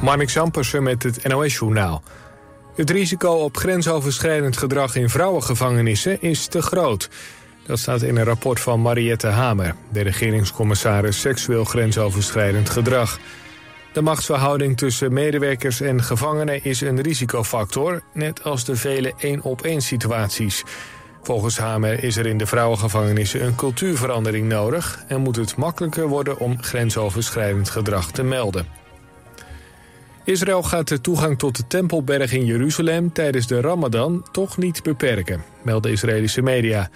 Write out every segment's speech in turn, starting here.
Marnik Zampersen met het NOS-journaal. Het risico op grensoverschrijdend gedrag in vrouwengevangenissen is te groot. Dat staat in een rapport van Mariette Hamer, de regeringscommissaris seksueel grensoverschrijdend gedrag. De machtsverhouding tussen medewerkers en gevangenen is een risicofactor, net als de vele één-op-één situaties. Volgens Hamer is er in de vrouwengevangenissen een cultuurverandering nodig en moet het makkelijker worden om grensoverschrijdend gedrag te melden. Israël gaat de toegang tot de Tempelberg in Jeruzalem tijdens de Ramadan toch niet beperken, melden Israëlische media.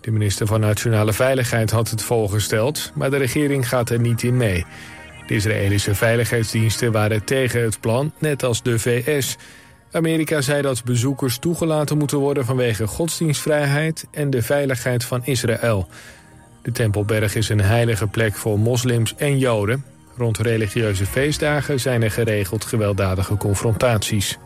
De minister van Nationale Veiligheid had het voorgesteld, maar de regering gaat er niet in mee. De Israëlische veiligheidsdiensten waren tegen het plan, net als de VS. Amerika zei dat bezoekers toegelaten moeten worden vanwege godsdienstvrijheid en de veiligheid van Israël. De Tempelberg is een heilige plek voor moslims en joden. Rond religieuze feestdagen zijn er geregeld gewelddadige confrontaties.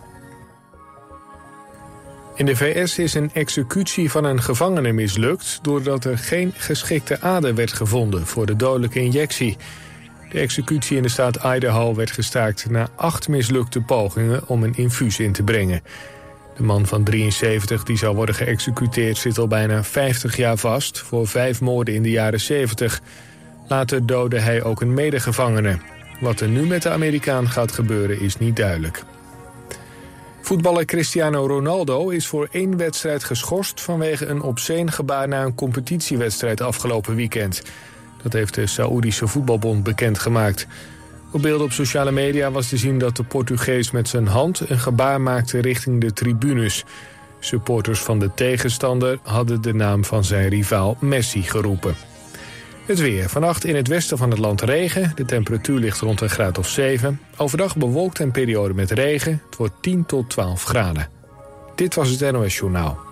In de VS is een executie van een gevangene mislukt... doordat er geen geschikte ader werd gevonden voor de dodelijke injectie. De executie in de staat Idaho werd gestaakt na acht mislukte pogingen om een infuus in te brengen. De man van 73 die zou worden geëxecuteerd zit al bijna 50 jaar vast... voor vijf moorden in de jaren 70. Later doodde hij ook een medegevangene. Wat er nu met de Amerikaan gaat gebeuren is niet duidelijk. Voetballer Cristiano Ronaldo is voor één wedstrijd geschorst... vanwege een obscene gebaar na een competitiewedstrijd afgelopen weekend. Dat heeft de Saoedische Voetbalbond bekendgemaakt. Op beelden op sociale media was te zien dat de Portugees met zijn hand... een gebaar maakte richting de tribunes. Supporters van de tegenstander hadden de naam van zijn rivaal Messi geroepen. Het weer. Vannacht in het westen van het land regen. De temperatuur ligt rond een graad of 7. Overdag bewolkt en periode met regen. Het wordt 10 tot 12 graden. Dit was het NOS Journaal.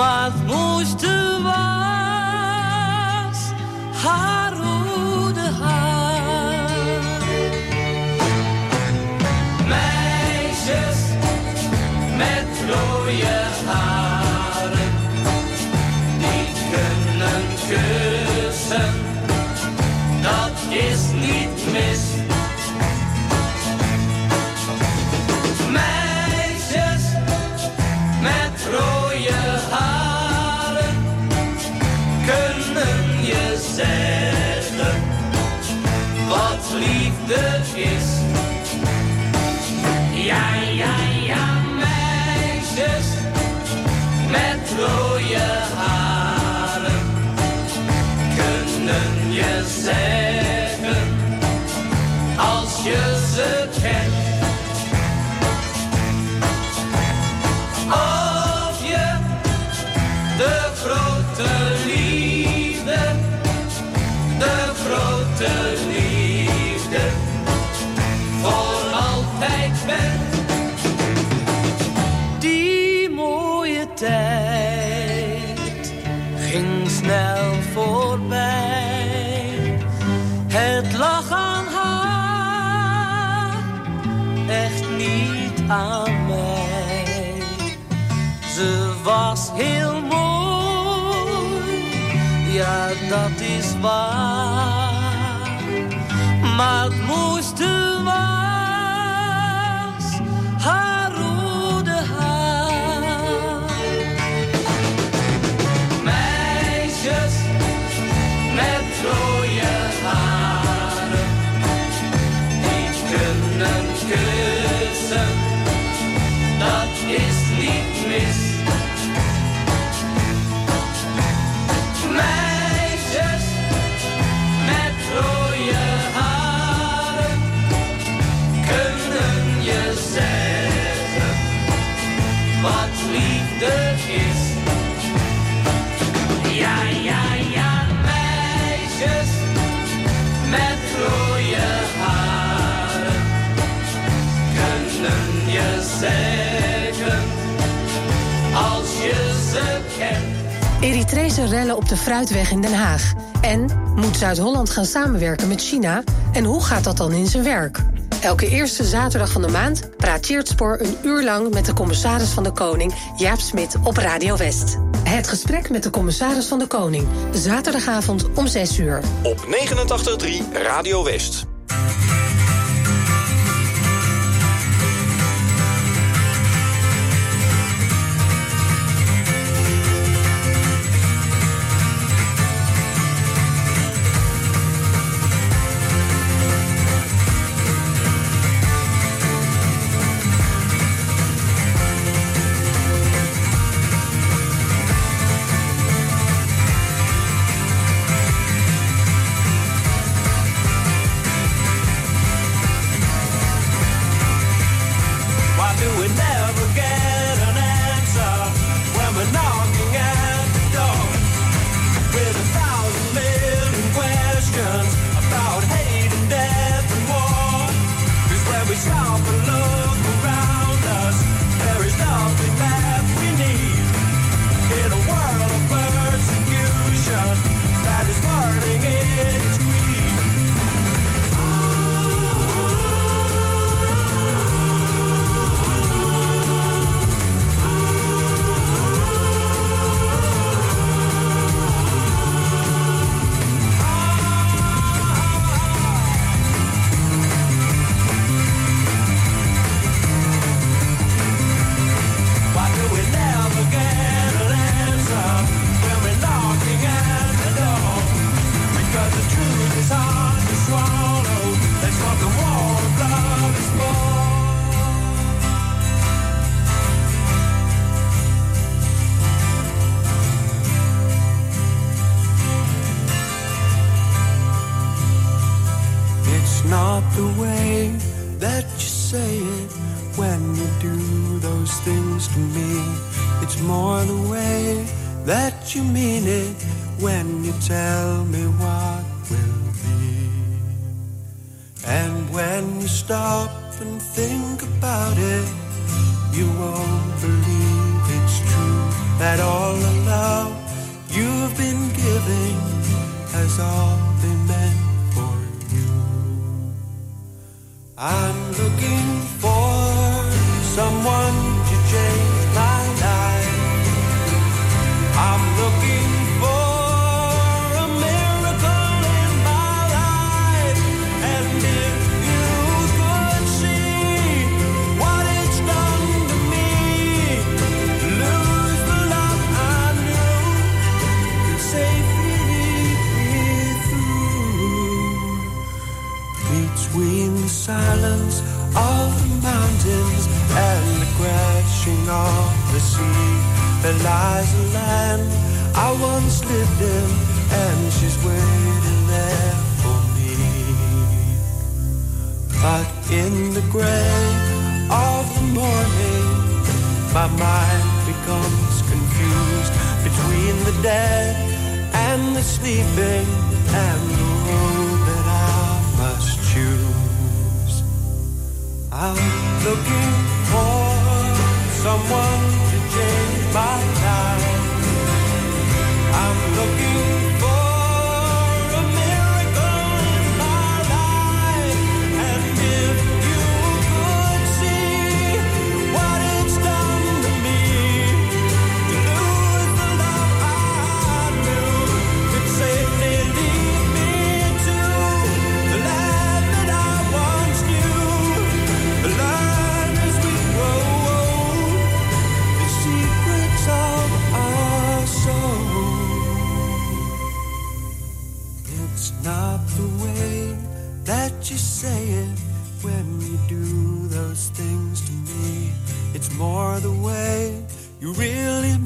Het mooiste was aan mij. Ze was heel mooi, ja dat is waar. Maar het mooiste Rellen op de Fruitweg in Den Haag. En moet Zuid-Holland gaan samenwerken met China? En hoe gaat dat dan in zijn werk? Elke eerste zaterdag van de maand praat Spoor een uur lang met de commissaris van de Koning, Jaap Smit, op Radio West. Het gesprek met de commissaris van de Koning, zaterdagavond om 6 uur. Op 89.3 Radio West. I'm looking for There lies a land I once lived in, and she's waiting there for me. But in the gray of the morning, my mind becomes confused between the dead and the sleeping and the road that I must choose. I'm looking for someone looking You really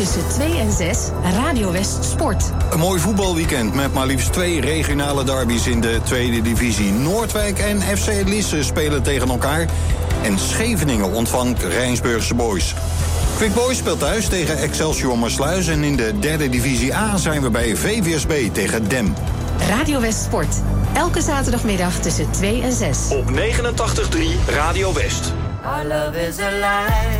tussen 2 en 6 Radio West Sport. Een mooi voetbalweekend met maar liefst twee regionale derbies in de tweede divisie. Noordwijk en FC Lisse spelen tegen elkaar. En Scheveningen ontvangt Rijnsburgse Boys. Quick Boys speelt thuis tegen Excelsior Maasluis. En in de derde divisie A zijn we bij VVSB tegen Dem. Radio West Sport. Elke zaterdagmiddag tussen 2 en 6. Op 89.3 Radio West. Our is alive.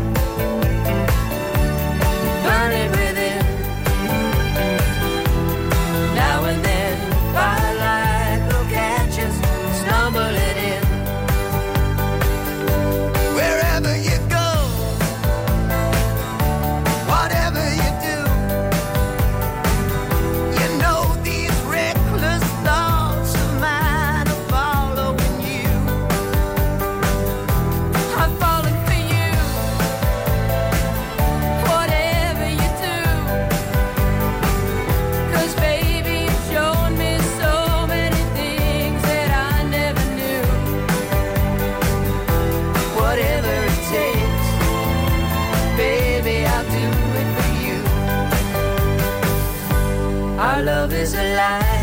was a lie.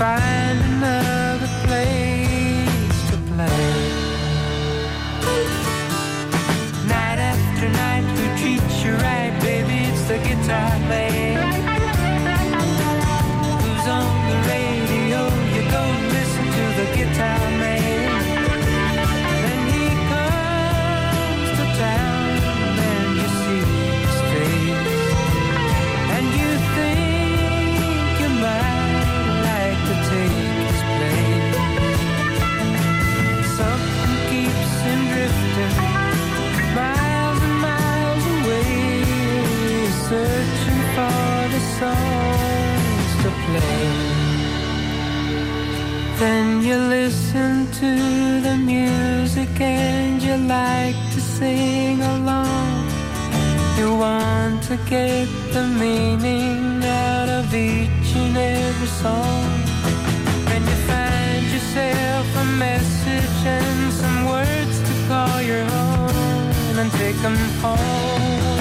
find Then you listen to the music and you like to sing along. You want to get the meaning out of each and every song. When you find yourself a message and some words to call your own and take them home.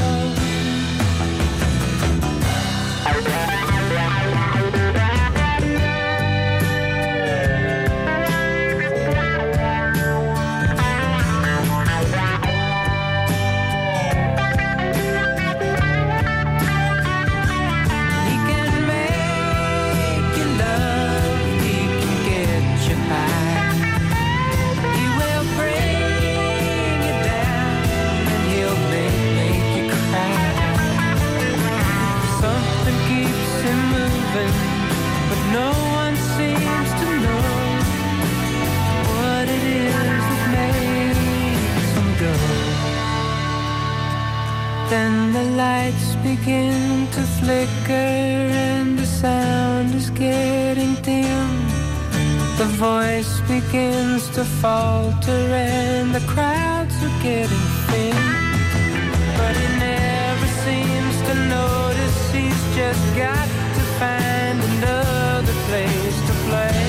Then the lights begin to flicker and the sound is getting dim. The voice begins to falter and the crowds are getting thin. But he never seems to notice he's just got to find another place to play.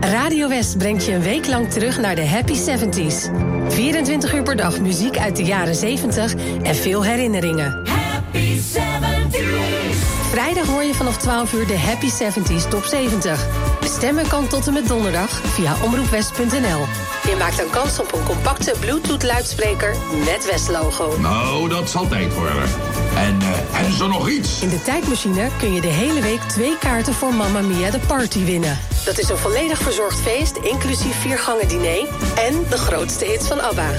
Radio West brengt je een week lang terug naar de happy 70s. 24 uur per dag muziek uit de jaren 70 en veel herinneringen. Happy 70s. Vrijdag hoor je vanaf 12 uur de Happy 70s Top 70. Stemmen kan tot en met donderdag via omroepwest.nl. Je maakt dan kans op een compacte Bluetooth-luidspreker met West-logo. Nou, dat zal tijd worden. En, eh, en er nog iets? In de tijdmachine kun je de hele week twee kaarten voor Mamma Mia de Party winnen. Dat is een volledig verzorgd feest, inclusief vier gangen diner... en de grootste hits van ABBA.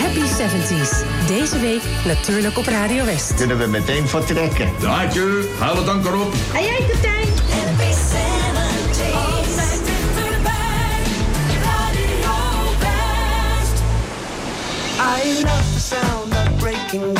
Happy 70s. Deze week natuurlijk op Radio West. Kunnen we meteen vertrekken? Draadje, haal het anker op. En jij, kapitein? Happy 70s. Altijd dichterbij. Radio West. I love the sound of breaking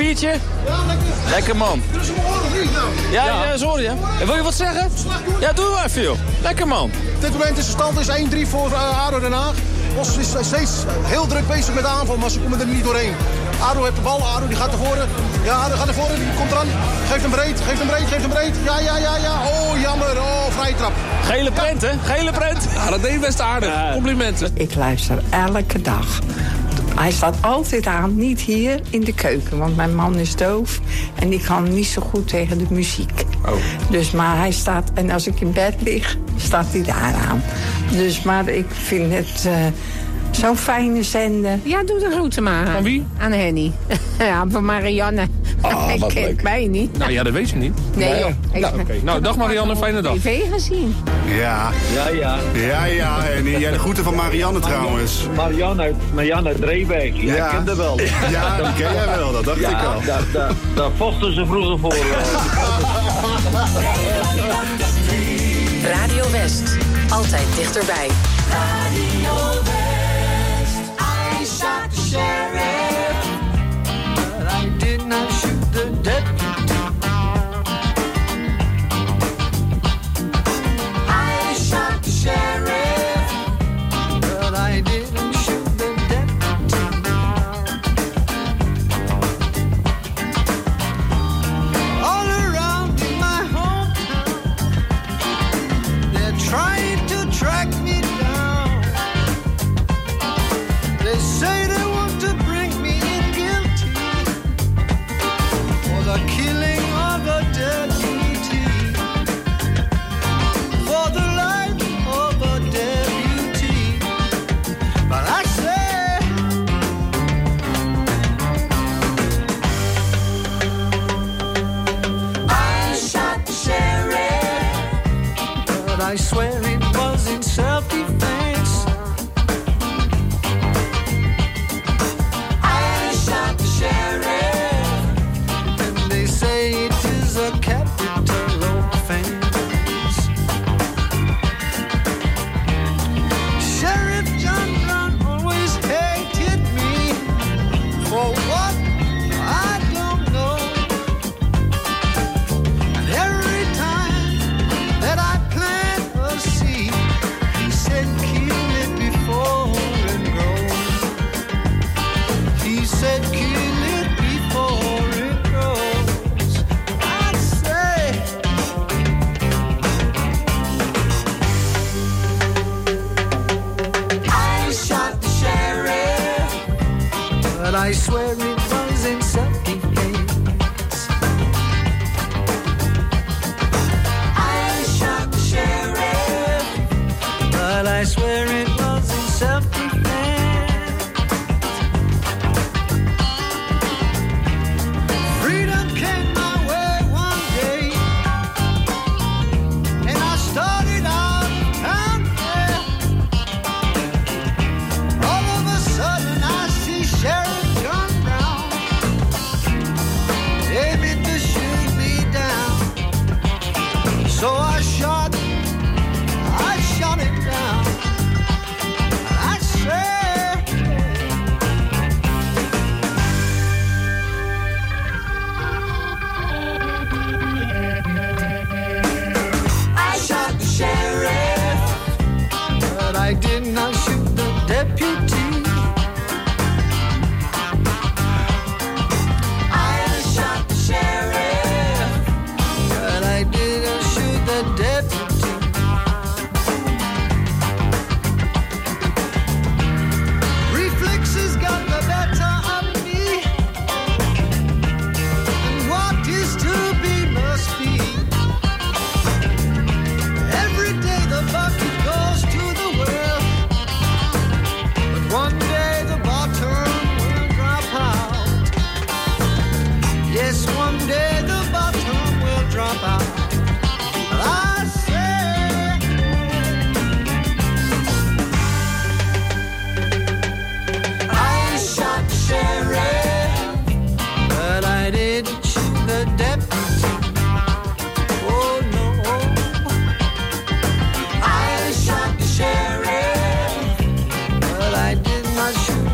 Lekker biertje? Lekker man. Ja, ja, sorry hè. En wil je wat zeggen? Ja, doe maar even joh. Lekker man. Op dit moment is de stand is 1-3 voor uh, ADO Den Haag. Os is eh, steeds heel druk bezig met de aanval, maar ze komen er niet doorheen. ADO heeft de bal, ADO die gaat naar voren. Ja, ADO gaat naar voren, die komt eraan. Geeft hem breed, geeft hem breed, geeft hem breed. Ja, ja, ja, ja. Oh, jammer. Oh, vrije trap. Gele prent hè? Gele prent. Ja, dat deed best aardig. Complimenten. Ik luister elke dag. Hij staat altijd aan, niet hier in de keuken. Want mijn man is doof en die kan niet zo goed tegen de muziek. Oh. Dus, maar hij staat, en als ik in bed lig, staat hij daar aan. Dus, maar ik vind het... Uh, Zo'n fijne zender. Ja, doe de groeten maar. Aan wie? Aan Henny. ja, van Marianne. Ah, oh, wat leuk. mij niet. Nou ja, dat weet je niet. Nee, nee joh. Nou, nou, dag Marianne, fijne dag. TV gezien. Ja. Ja, ja. Ja, ja. En jij de groeten van Marianne trouwens. Marianne, Marianne Dreebeek. Ja, ken kende wel. Ja, die ken jij wel. Dat dacht ik al. Daar vochten ze vroeger voor. Eh. Radio West. Altijd dichterbij.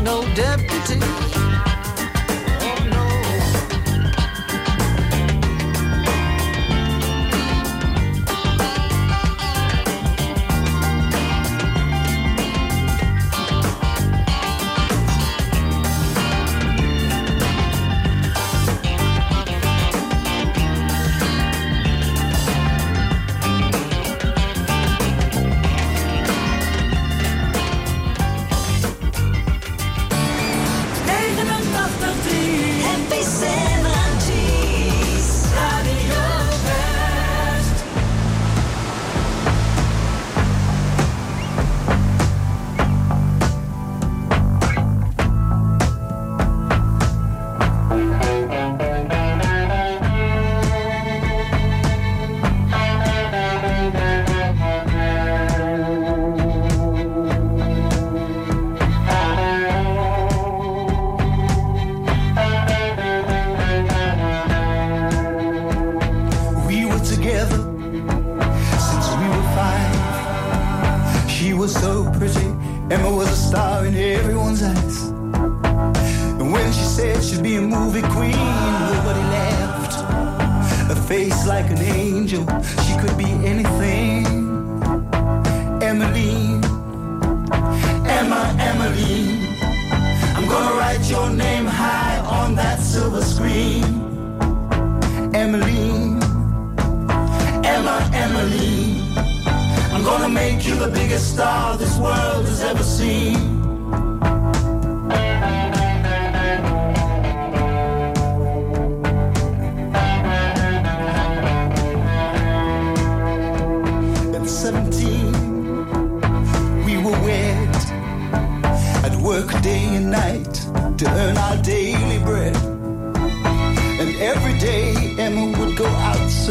no deputy.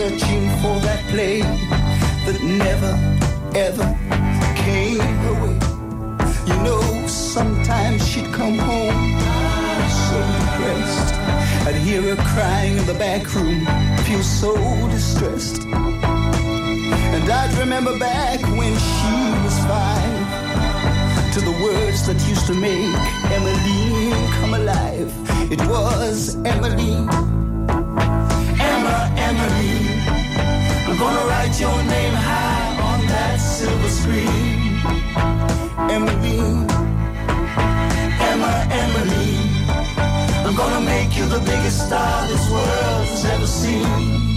Searching for that play that never, ever came her way. You know, sometimes she'd come home so depressed. I'd hear her crying in the back room, feel so distressed. And I'd remember back when she was five to the words that used to make Emmeline come alive. It was Emmeline, Emma, Emmeline. I'm gonna write your name high on that silver screen. Emmeline, Emma, Emmeline. I'm gonna make you the biggest star this world has ever seen.